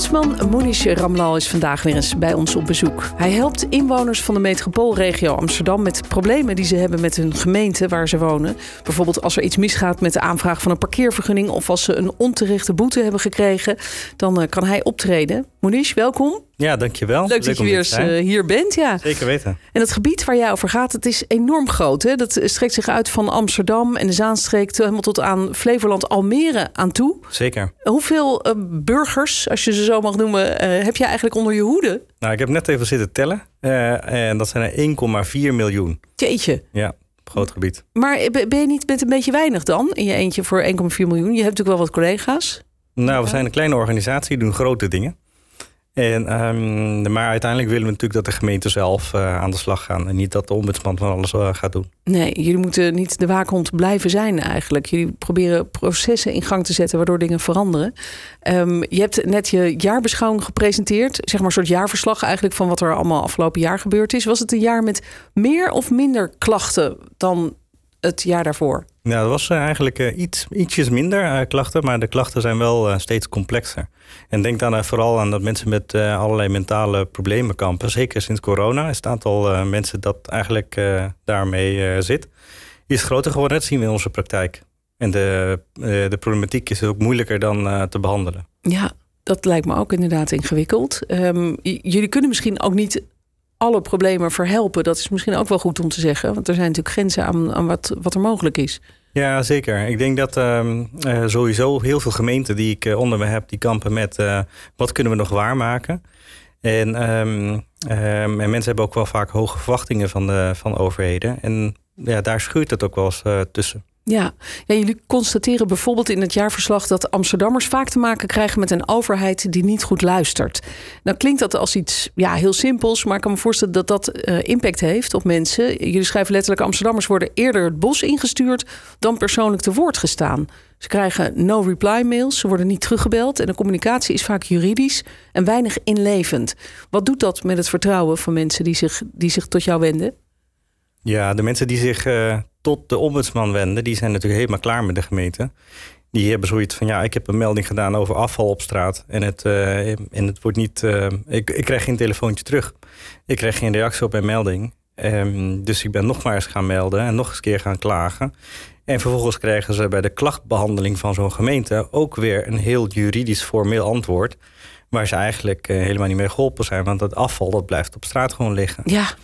Ombudsman Monish Ramlal is vandaag weer eens bij ons op bezoek. Hij helpt inwoners van de metropoolregio Amsterdam met problemen die ze hebben met hun gemeente waar ze wonen. Bijvoorbeeld als er iets misgaat met de aanvraag van een parkeervergunning of als ze een onterechte boete hebben gekregen, dan eh, kan hij optreden. Monish, welkom. Ja, dankjewel. Leuk, dat je weer eens uh, hier bent. Ja. Zeker weten. En het gebied waar jij over gaat, het is enorm groot. Hè? Dat strekt zich uit van Amsterdam en de Zaanstreek helemaal tot aan Flevoland, Almere aan toe. Zeker. Hoeveel uh, burgers, als je ze zo mag noemen, uh, heb je eigenlijk onder je hoede? Nou, ik heb net even zitten tellen. en dat zijn er 1,4 miljoen. Jeetje. Ja. Groot gebied. Maar ben je niet met een beetje weinig dan in je eentje voor 1,4 miljoen? Je hebt natuurlijk wel wat collega's. Nou, we zijn een kleine organisatie, doen grote dingen. En, um, maar uiteindelijk willen we natuurlijk dat de gemeente zelf uh, aan de slag gaan. En niet dat de ombudsman van alles uh, gaat doen. Nee, jullie moeten niet de waakhond blijven zijn eigenlijk. Jullie proberen processen in gang te zetten waardoor dingen veranderen. Um, je hebt net je jaarbeschouwing gepresenteerd. Zeg maar een soort jaarverslag eigenlijk van wat er allemaal afgelopen jaar gebeurd is. Was het een jaar met meer of minder klachten dan het jaar daarvoor? Ja, dat was eigenlijk uh, iets, ietsjes minder uh, klachten, maar de klachten zijn wel steeds complexer. En denk dan vooral aan dat mensen met allerlei mentale problemen kampen. Zeker sinds corona is het aantal mensen dat eigenlijk daarmee zit, is groter geworden. Dat zien we in onze praktijk. En de, de problematiek is ook moeilijker dan te behandelen. Ja, dat lijkt me ook inderdaad ingewikkeld. Um, jullie kunnen misschien ook niet alle problemen verhelpen. Dat is misschien ook wel goed om te zeggen. Want er zijn natuurlijk grenzen aan, aan wat, wat er mogelijk is. Ja, zeker. Ik denk dat uh, sowieso heel veel gemeenten die ik uh, onder me heb, die kampen met uh, wat kunnen we nog waarmaken. En, um, en, mensen hebben ook wel vaak hoge verwachtingen van de van overheden. En ja, daar schuurt het ook wel eens tussen. Ja. jullie constateren bijvoorbeeld in het jaarverslag dat Amsterdammers vaak te maken krijgen met een overheid die niet goed luistert. Nou klinkt dat als iets ja, heel simpels, maar ik kan me voorstellen dat dat uh, impact heeft op mensen. Jullie schrijven letterlijk: Amsterdammers worden eerder het bos ingestuurd dan persoonlijk te woord gestaan. Ze krijgen no-reply mails, ze worden niet teruggebeld en de communicatie is vaak juridisch en weinig inlevend. Wat doet dat met het vertrouwen van mensen die zich, die zich tot jou wenden? Ja, de mensen die zich uh, tot de ombudsman wenden, die zijn natuurlijk helemaal klaar met de gemeente. Die hebben zoiets van, ja, ik heb een melding gedaan over afval op straat. En het, uh, en het wordt niet, uh, ik, ik krijg geen telefoontje terug. Ik krijg geen reactie op mijn melding. Um, dus ik ben nog maar eens gaan melden en nog eens keer gaan klagen. En vervolgens krijgen ze bij de klachtbehandeling van zo'n gemeente ook weer een heel juridisch formeel antwoord. Waar ze eigenlijk uh, helemaal niet mee geholpen zijn. Want dat afval dat blijft op straat gewoon liggen. Ja,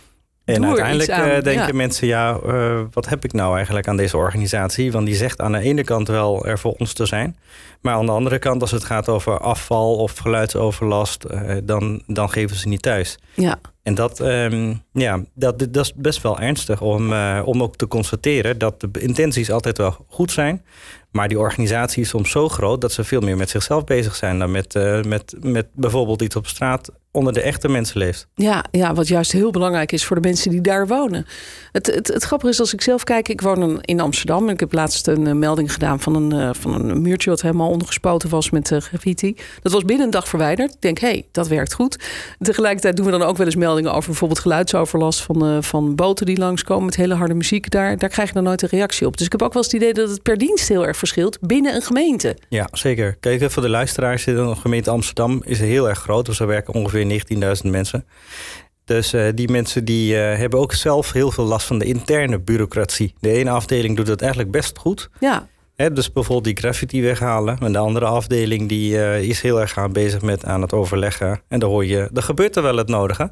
en uiteindelijk uh, denken mensen, ja, uh, wat heb ik nou eigenlijk aan deze organisatie? Want die zegt aan de ene kant wel er voor ons te zijn. Maar aan de andere kant, als het gaat over afval of geluidsoverlast, uh, dan, dan geven ze niet thuis. Ja. En dat, um, ja, dat, dat is best wel ernstig om, om ook te constateren dat de intenties altijd wel goed zijn. Maar die organisatie is soms zo groot dat ze veel meer met zichzelf bezig zijn dan met, met, met bijvoorbeeld iets op straat onder de echte mensen leeft. Ja, ja, wat juist heel belangrijk is voor de mensen die daar wonen. Het, het, het grappige is als ik zelf kijk, ik woon in Amsterdam en ik heb laatst een uh, melding gedaan van een, uh, van een muurtje wat helemaal ondergespoten was met uh, graffiti. Dat was binnen een dag verwijderd. Ik denk, hé, hey, dat werkt goed. Tegelijkertijd doen we dan ook wel eens meldingen over bijvoorbeeld geluidsoverlast van, van boten die langskomen met hele harde muziek. Daar, daar krijg je dan nooit een reactie op. Dus ik heb ook wel eens het idee dat het per dienst heel erg verschilt binnen een gemeente. Ja, zeker. Kijk, voor de luisteraars, de gemeente Amsterdam is heel erg groot. Dus er werken ongeveer 19.000 mensen. Dus uh, die mensen die uh, hebben ook zelf heel veel last van de interne bureaucratie. De ene afdeling doet het eigenlijk best goed. Ja. He, dus bijvoorbeeld die graffiti weghalen. En de andere afdeling die uh, is heel erg aan bezig met aan het overleggen. En dan hoor je, er gebeurt er wel het nodige.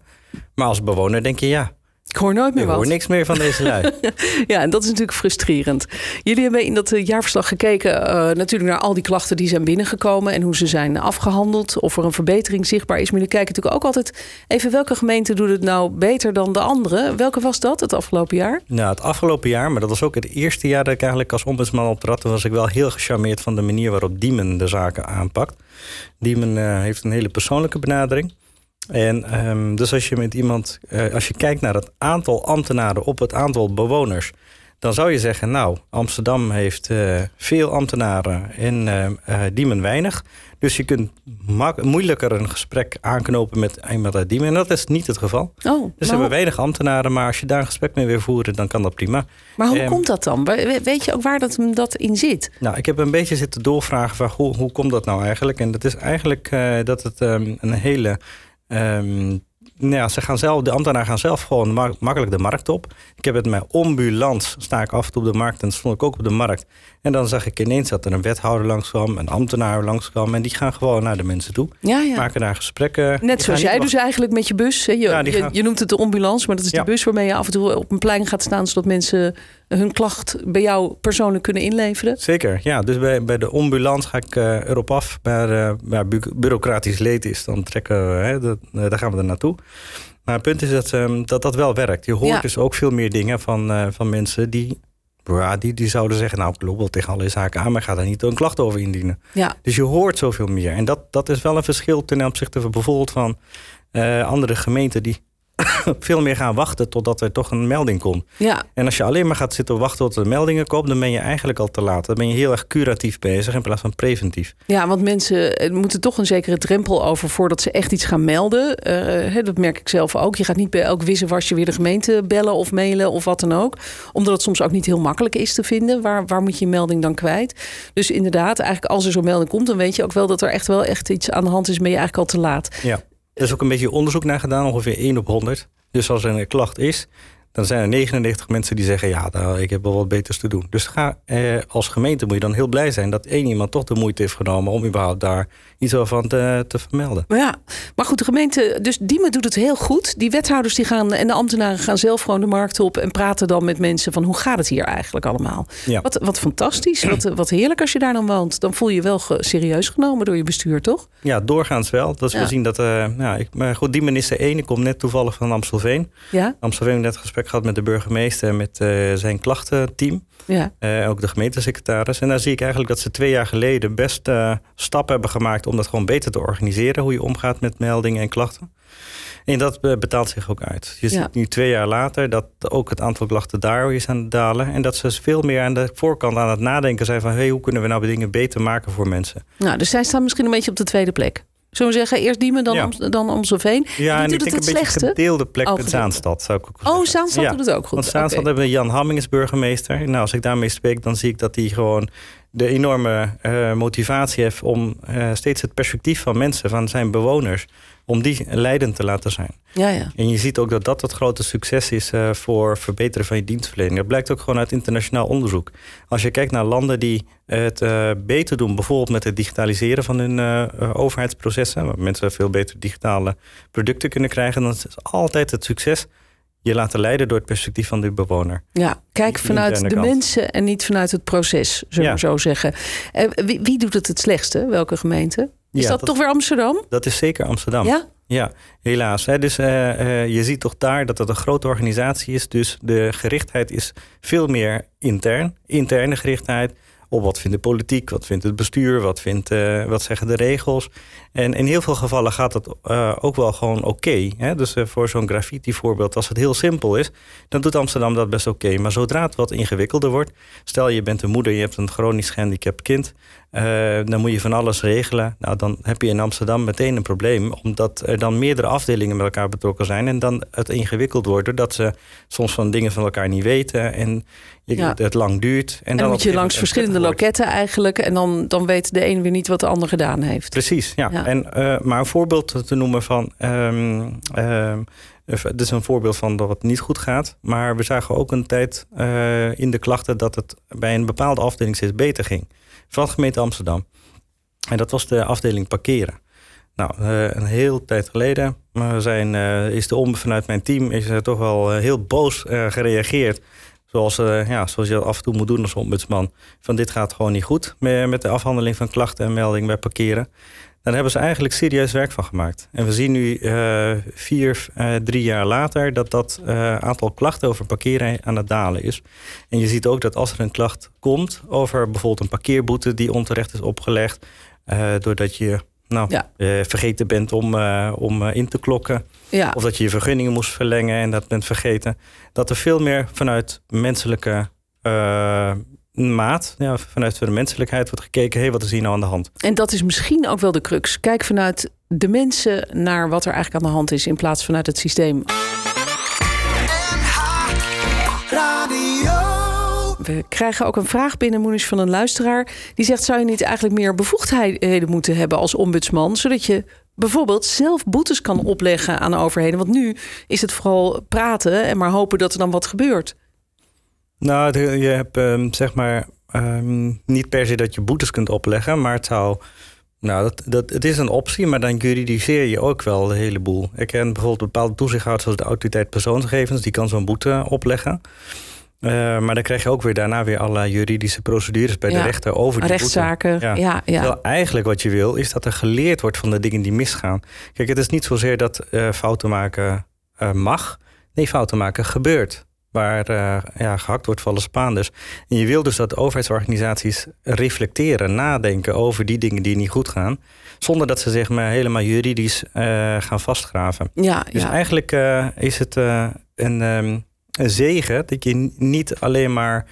Maar als bewoner denk je ja, ik hoor nooit meer ik wat. hoor niks meer van deze lui. ja, en dat is natuurlijk frustrerend. Jullie hebben in dat jaarverslag gekeken uh, natuurlijk naar al die klachten die zijn binnengekomen en hoe ze zijn afgehandeld. Of er een verbetering zichtbaar is. Maar jullie kijken natuurlijk ook altijd even welke gemeente doet het nou beter dan de andere. Welke was dat het afgelopen jaar? Nou, het afgelopen jaar, maar dat was ook het eerste jaar dat ik eigenlijk als ombudsman optrad. Toen was ik wel heel gecharmeerd van de manier waarop Diemen de zaken aanpakt. Diemen uh, heeft een hele persoonlijke benadering. En um, dus als je met iemand, uh, als je kijkt naar het aantal ambtenaren op het aantal bewoners, dan zou je zeggen, nou, Amsterdam heeft uh, veel ambtenaren en uh, uh, Diemen weinig. Dus je kunt moeilijker een gesprek aanknopen met iemand uit Diemen. En dat is niet het geval. Oh, dus we hebben weinig ambtenaren, maar als je daar een gesprek mee wil voeren, dan kan dat prima. Maar hoe komt dat dan? Weet je ook waar dat, dat in zit? Nou, ik heb een beetje zitten doorvragen van hoe, hoe komt dat nou eigenlijk? En dat is eigenlijk dat het um, een hele um, nou ja, ze gaan zelf, de ambtenaren gaan zelf gewoon makkelijk de markt op. Ik heb het met ambulans, sta ik af en toe op de markt en stond ik ook op de markt. En dan zag ik ineens dat er een wethouder langskwam, een ambtenaar langskwam. En die gaan gewoon naar de mensen toe. Ja, ja. Maken daar gesprekken. Net zoals jij dus eigenlijk met je bus. Hè? Je, ja, je, je, noemt het de ambulance, maar dat is de bus waarmee je af en toe op een plein gaat staan. Zodat mensen hun klacht bij jou persoonlijk kunnen inleveren. Zeker, ja. Dus bij, bij de ambulance ga ik uh, erop af. Waar, uh, waar bureaucratisch leed is, dan trekken we, hè, dat, uh, daar gaan we er naartoe. Maar het punt is dat, um, dat dat wel werkt. Je hoort dus ook veel meer dingen van, van mensen die ja, die, die zouden zeggen, nou, ik loop wel tegen alle zaken aan, maar ga daar niet een klacht over indienen. Ja. Dus je hoort zoveel meer. En dat, dat is wel een verschil ten opzichte van bijvoorbeeld van uh, andere gemeenten die veel meer gaan wachten totdat er toch een melding komt. Ja. En als je alleen maar gaat zitten wachten tot er meldingen komen, dan ben je eigenlijk al te laat. Dan ben je heel erg curatief bezig in plaats van preventief. Ja, want mensen eh, moeten toch een zekere drempel over voordat ze echt iets gaan melden. Uh, dat merk ik zelf ook. Je gaat niet bij elk wisselwasje weer de gemeente bellen of mailen of wat dan ook. Omdat het soms ook niet heel makkelijk is te vinden. Waar, waar moet je een melding dan kwijt? Dus inderdaad, eigenlijk als er zo'n melding komt, dan weet je ook wel dat er echt wel echt iets aan de hand is. Ben je eigenlijk al te laat. Ja. Er is ook een beetje onderzoek naar gedaan, ongeveer 1 op 100. Dus als er een klacht is, dan zijn er 99 mensen die zeggen: Ja, nou, ik heb wel wat beters te doen. Dus ga, eh, als gemeente moet je dan heel blij zijn dat één iemand toch de moeite heeft genomen om überhaupt daar iets van te, te vermelden. Maar ja, maar goed, de gemeente, dus Diemen doet het heel goed. Die wethouders die gaan en de ambtenaren gaan zelf gewoon de markt op en praten dan met mensen van hoe gaat het hier eigenlijk allemaal? Ja. Wat, wat fantastisch, wat, wat heerlijk als je daar dan woont. Dan voel je je wel serieus genomen door je bestuur, toch? Ja, doorgaans wel. Dat we zien dat, uh, ja, ik, maar goed, Diemen is de ene, komt net toevallig van Amstelveen. Ja? Amstelveen net gesprek gehad met de burgemeester en met uh, zijn klachtenteam. Ja. Uh, ook de gemeentesecretaris. En daar zie ik eigenlijk dat ze twee jaar geleden best uh, stappen hebben gemaakt om dat gewoon beter te organiseren. Hoe je omgaat met meldingen en klachten. En dat betaalt zich ook uit. Je ziet nu twee jaar later dat ook het aantal klachten daar is aan het dalen. En dat ze veel meer aan de voorkant aan het nadenken zijn van hey, hoe kunnen we nou dingen beter maken voor mensen. Nou, dus zij staan misschien een beetje op de tweede plek. Zullen we zeggen, eerst Diemen, dan, ja. Om, dan Amstelveen. Ja, en ik denk het een beetje gedeelde plek oh, met Zaanstad. Zou ik ook oh, Zaanstad ja. doet het ook goed. Want Zaanstad okay. hebben we Jan Hamming als burgemeester. Nou, als ik daarmee spreek, dan zie ik dat hij gewoon de enorme uh, motivatie heeft... om uh, steeds het perspectief van mensen, van zijn bewoners om die leidend te laten zijn. Ja, ja. En je ziet ook dat dat het grote succes is uh, voor verbeteren van je dienstverlening. Dat blijkt ook gewoon uit internationaal onderzoek. Als je kijkt naar landen die het beter doen, bijvoorbeeld met het digitaliseren van hun overheidsprocessen, waar mensen veel beter digitale producten kunnen krijgen, dan is altijd het succes je laten leiden door het perspectief van de bewoner. Ja, kijk vanuit de mensen en niet vanuit het proces, zullen we zo zeggen. Wie, wie, doet het het slechtste? Welke gemeente? Is dat, toch weer Amsterdam? Dat is zeker Amsterdam. Ja? Ja, helaas. Hè. Dus uh, uh, je ziet toch daar dat het een grote organisatie is. Dus de gerichtheid is veel meer intern. Interne gerichtheid op wat vindt de politiek, wat vindt het bestuur, wat, vindt, uh, wat zeggen de regels. En in heel veel gevallen gaat het uh, ook wel gewoon oké. Dus uh, voor zo'n graffiti voorbeeld, als het heel simpel is, dan doet Amsterdam dat best oké. Maar zodra het wat ingewikkelder wordt, stel je bent een moeder, je hebt een chronisch gehandicapt kind, dan moet je van alles regelen. Nou, dan heb je in Amsterdam meteen een probleem, omdat er dan meerdere afdelingen met elkaar betrokken zijn en dan het ingewikkeld wordt, doordat ze soms van dingen van elkaar niet weten en je, het lang duurt. En, dan, moet je langs verschillende loketten eigenlijk en dan, dan weet de een weer niet wat de ander gedaan heeft. Precies, ja. En, uh, maar een voorbeeld te noemen van. Um, um, dit is een voorbeeld van dat het niet goed gaat. Maar we zagen ook een tijd uh, in de klachten dat het bij een bepaalde afdeling steeds beter ging. Van de gemeente Amsterdam. En dat was de afdeling parkeren. Nou, uh, een heel tijd geleden we zijn, uh, is de om vanuit mijn team is er toch wel heel boos gereageerd. Zoals, ja, zoals je af en toe moet doen als ombudsman. Van dit gaat gewoon niet goed met de afhandeling van klachten en meldingen bij parkeren. Daar hebben ze eigenlijk serieus werk van gemaakt. En we zien nu uh, vier, uh, drie jaar later dat dat uh, aantal klachten over parkeren aan het dalen is. En je ziet ook dat als er een klacht komt over bijvoorbeeld een parkeerboete die onterecht is opgelegd, doordat je nou, ja. vergeten bent om, om in te klokken, ja. of dat je je vergunningen moest verlengen en dat bent vergeten, dat er veel meer vanuit menselijke maat, ja, vanuit de menselijkheid wordt gekeken, hé, wat is hier nou aan de hand? En dat is misschien ook wel de crux. Kijk vanuit de mensen naar wat er eigenlijk aan de hand is, in plaats vanuit het systeem. We krijgen ook een vraag binnen, Moenisch, van een luisteraar. Die zegt, zou je niet eigenlijk meer bevoegdheden moeten hebben als ombudsman... zodat je bijvoorbeeld zelf boetes kan opleggen aan overheden? Want nu is het vooral praten en maar hopen dat er dan wat gebeurt. Nou, je hebt um, zeg maar um, niet per se dat je boetes kunt opleggen, maar het zou. Nou, dat, dat, het is een optie, maar dan juridiseer je ook wel de hele boel. Ik ken bijvoorbeeld bepaalde toezichthouders zoals de autoriteit persoonsgegevens, die kan zo'n boete opleggen. Uh, maar dan krijg je ook weer daarna weer allerlei juridische procedures bij de rechter over die rechtszaken. Boete. Ja. Ja, ja. eigenlijk wat je wil is dat er geleerd wordt van de dingen die misgaan. Kijk, het is niet zozeer dat uh, fouten maken uh, mag. Nee, fouten maken gebeurt waar uh, ja, gehakt wordt vallen spaan dus. En je wil dus dat overheidsorganisaties reflecteren, nadenken over die dingen die niet goed gaan. Zonder dat ze zich maar helemaal juridisch uh, gaan vastgraven. Ja, dus ja. eigenlijk uh, is het een, um, een zegen dat je niet alleen maar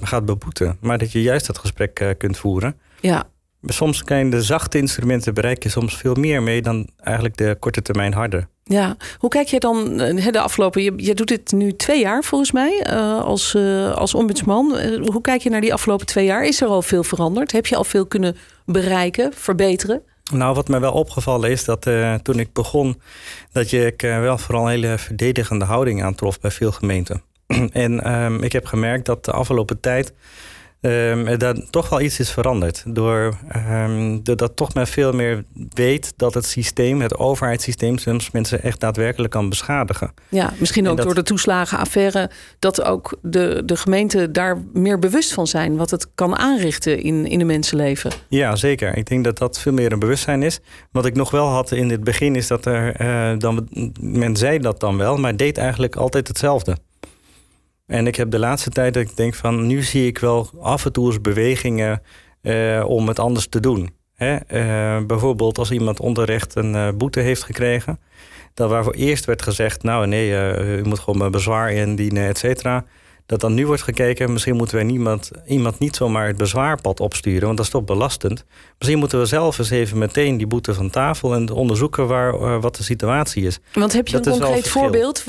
gaat beboeten, maar dat je juist dat gesprek kunt voeren. Ja. Soms kan je de zachte instrumenten bereiken soms veel meer mee dan eigenlijk de korte termijn harde. Ja, hoe kijk je dan de afgelopen... Je, je doet dit nu twee jaar volgens mij uh, als, uh, als ombudsman. Hoe kijk je naar die afgelopen twee jaar? Is er al veel veranderd? Heb je al veel kunnen bereiken, verbeteren? Nou, wat mij wel opgevallen is dat toen ik begon... dat je ik wel vooral een hele verdedigende houding aantrof bij veel gemeenten. en um, ik heb gemerkt dat de afgelopen tijd... Um, daar toch wel iets is veranderd. Door, um, doordat toch men veel meer weet dat het systeem, het overheidssysteem, soms mensen echt daadwerkelijk kan beschadigen. Ja, misschien ook dat, door de toeslagenaffaire, dat ook de, de gemeenten daar meer bewust van zijn wat het kan aanrichten in, in de mensenleven. Ja, zeker. Ik denk dat dat veel meer een bewustzijn is. Wat ik nog wel had in het begin is dat er uh, dan, men zei dat dan wel, maar deed eigenlijk altijd hetzelfde. En ik heb de laatste tijd dat ik denk van nu zie ik wel af en toe eens bewegingen uh, om het anders te doen. Hè? Uh, bijvoorbeeld als iemand onterecht een uh, boete heeft gekregen. Dat waarvoor eerst werd gezegd, nou nee, u moet gewoon een bezwaar indienen, et cetera dat dan nu wordt gekeken, misschien moeten wij niemand, iemand niet zomaar het bezwaarpad opsturen, want dat is toch belastend. Misschien moeten we zelf eens even meteen die boete van tafel en onderzoeken waar, uh, wat de situatie is. Want heb je dat een concreet voorbeeld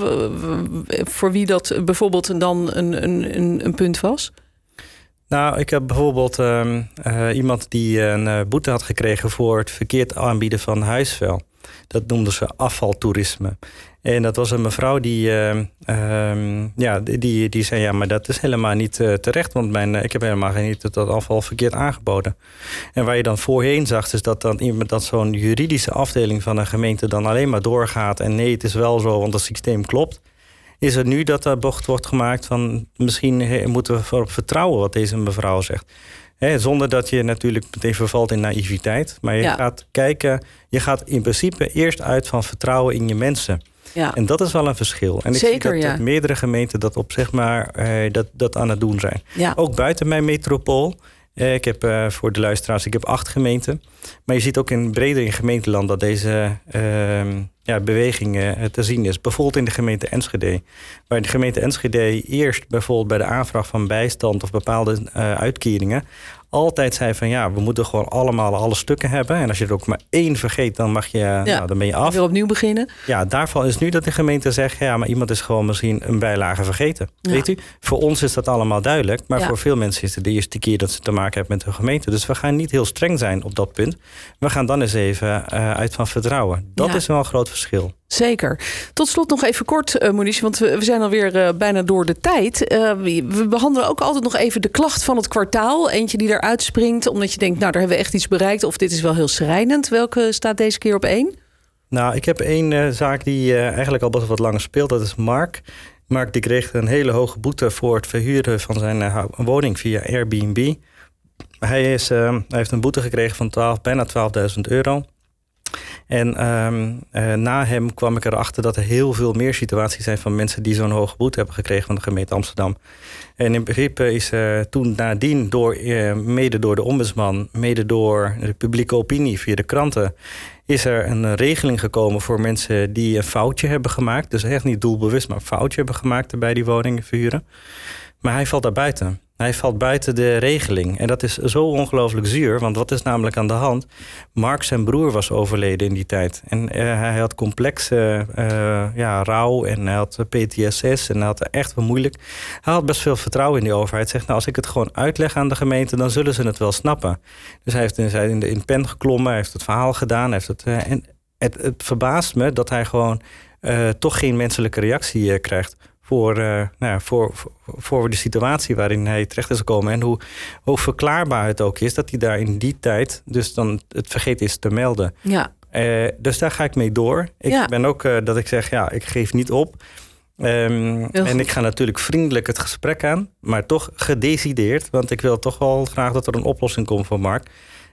voor wie dat bijvoorbeeld dan een, een, een punt was? Nou, ik heb bijvoorbeeld uh, uh, iemand die een uh, boete had gekregen voor het verkeerd aanbieden van huisvuil. Dat noemden ze afvaltoerisme. En dat was een mevrouw die, uh, uh, ja, die, die zei: Ja, maar dat is helemaal niet uh, terecht, want mijn, ik heb helemaal geen niet dat afval verkeerd aangeboden. En waar je dan voorheen zag, is dat, dan, dat zo'n juridische afdeling van een gemeente dan alleen maar doorgaat. En nee, het is wel zo, want het systeem klopt. Is het nu dat er bocht wordt gemaakt van misschien moeten we erop vertrouwen wat deze mevrouw zegt. Zonder dat je natuurlijk meteen vervalt in naïviteit. Maar je ja. gaat kijken, je gaat in principe eerst uit van vertrouwen in je mensen. Ja. En dat is wel een verschil. En ik Zeker, zie dat, ja. dat meerdere gemeenten dat op zeg maar eh, dat, dat aan het doen zijn. Ook buiten mijn metropool. Eh, ik heb uh, voor de luisteraars, ik heb acht gemeenten. Maar je ziet ook in breder in gemeenteland dat deze ja, beweging te zien is. Bijvoorbeeld in de gemeente Enschede. Waar de gemeente Enschede eerst bijvoorbeeld bij de aanvraag van bijstand of bepaalde uitkeringen altijd zei van ja, we moeten gewoon allemaal alle stukken hebben. En als je er ook maar één vergeet, dan mag je, ja. nou, dan ben je af. Weer opnieuw beginnen. Ja, daarvan is nu dat de gemeente zegt, ja, maar iemand is gewoon misschien een bijlage vergeten. Ja. Weet u? Voor ons is dat allemaal duidelijk, maar ja. voor veel mensen is het de eerste keer dat ze te maken hebben met hun gemeente. Dus we gaan niet heel streng zijn op dat punt. We gaan dan eens even uh, uit van vertrouwen. Dat is wel een groot verschil. Zeker. Tot slot nog even kort, uh, Monique, want we, zijn alweer uh, bijna door de tijd. Uh, we, behandelen ook altijd nog even de klacht van het kwartaal. Eentje die eruit springt, omdat je denkt, nou, daar hebben we echt iets bereikt. Of dit is wel heel schrijnend. Welke staat deze keer op één? Nou, ik heb één zaak die eigenlijk al best wat langer speelt. Dat is Mark. Mark die kreeg een hele hoge boete voor het verhuren van zijn woning via Airbnb. Hij, is, hij heeft een boete gekregen van 12, bijna 12.000 euro. En um, uh, na hem kwam ik erachter dat er heel veel meer situaties zijn van mensen die zo'n hoge boete hebben gekregen van de gemeente Amsterdam. En in principe is uh, toen nadien, door, uh, mede door de ombudsman, mede door de publieke opinie via de kranten, is er een regeling gekomen voor mensen die een foutje hebben gemaakt. Dus echt niet doelbewust, maar een foutje hebben gemaakt bij die woningen verhuren. Maar hij valt daar buiten. Hij valt buiten de regeling. En dat is zo ongelooflijk zuur. Want wat is namelijk aan de hand? Mark zijn broer was overleden in die tijd. En eh, hij had complexe uh, ja, rouw en hij had PTSS. En hij had echt wel moeilijk. Hij had best veel vertrouwen in die overheid. Zegt, nou, als ik het gewoon uitleg aan de gemeente... dan zullen ze het wel snappen. Dus hij heeft in, de, in pen geklommen. Hij heeft het verhaal gedaan. heeft het, en het, het, verbaast me dat hij gewoon toch geen menselijke reactie krijgt voor, uh, nou ja, voor, voor, de situatie waarin hij terecht is gekomen. En hoe, hoe verklaarbaar het ook is dat hij daar in die tijd dus dan het vergeten is te melden. Ja. Uh, dus daar ga ik mee door. Ik ja. ben ook uh, dat ik zeg, ja, ik geef niet op. Um, en ik ga natuurlijk vriendelijk het gesprek aan, maar toch gedecideerd. Want ik wil toch wel graag dat er een oplossing komt voor Mark.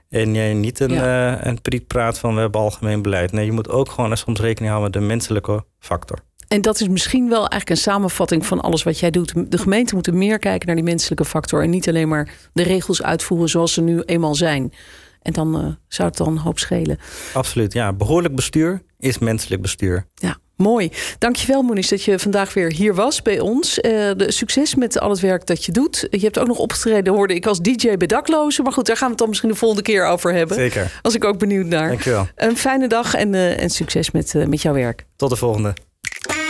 En jij niet een, ja. een priet praat van we hebben algemeen beleid. Nee, je moet ook gewoon soms rekening houden met de menselijke factor. En dat is misschien wel eigenlijk een samenvatting van alles wat jij doet. De gemeente moet meer kijken naar die menselijke factor en niet alleen maar de regels uitvoeren zoals ze nu eenmaal zijn. En dan uh, zou het dan een hoop schelen. Absoluut, ja. Behoorlijk bestuur is menselijk bestuur. Ja, mooi. Dankjewel Moniz dat je vandaag weer hier was bij ons. Uh, de, succes met al het werk dat je doet. Je hebt ook nog opgetreden, hoorde ik als DJ bij daklozen. Maar goed, daar gaan we het dan misschien de volgende keer over hebben. Zeker. Was ik ook benieuwd naar. Dankjewel. Een fijne dag en, uh, en succes met, met jouw werk. Tot de volgende.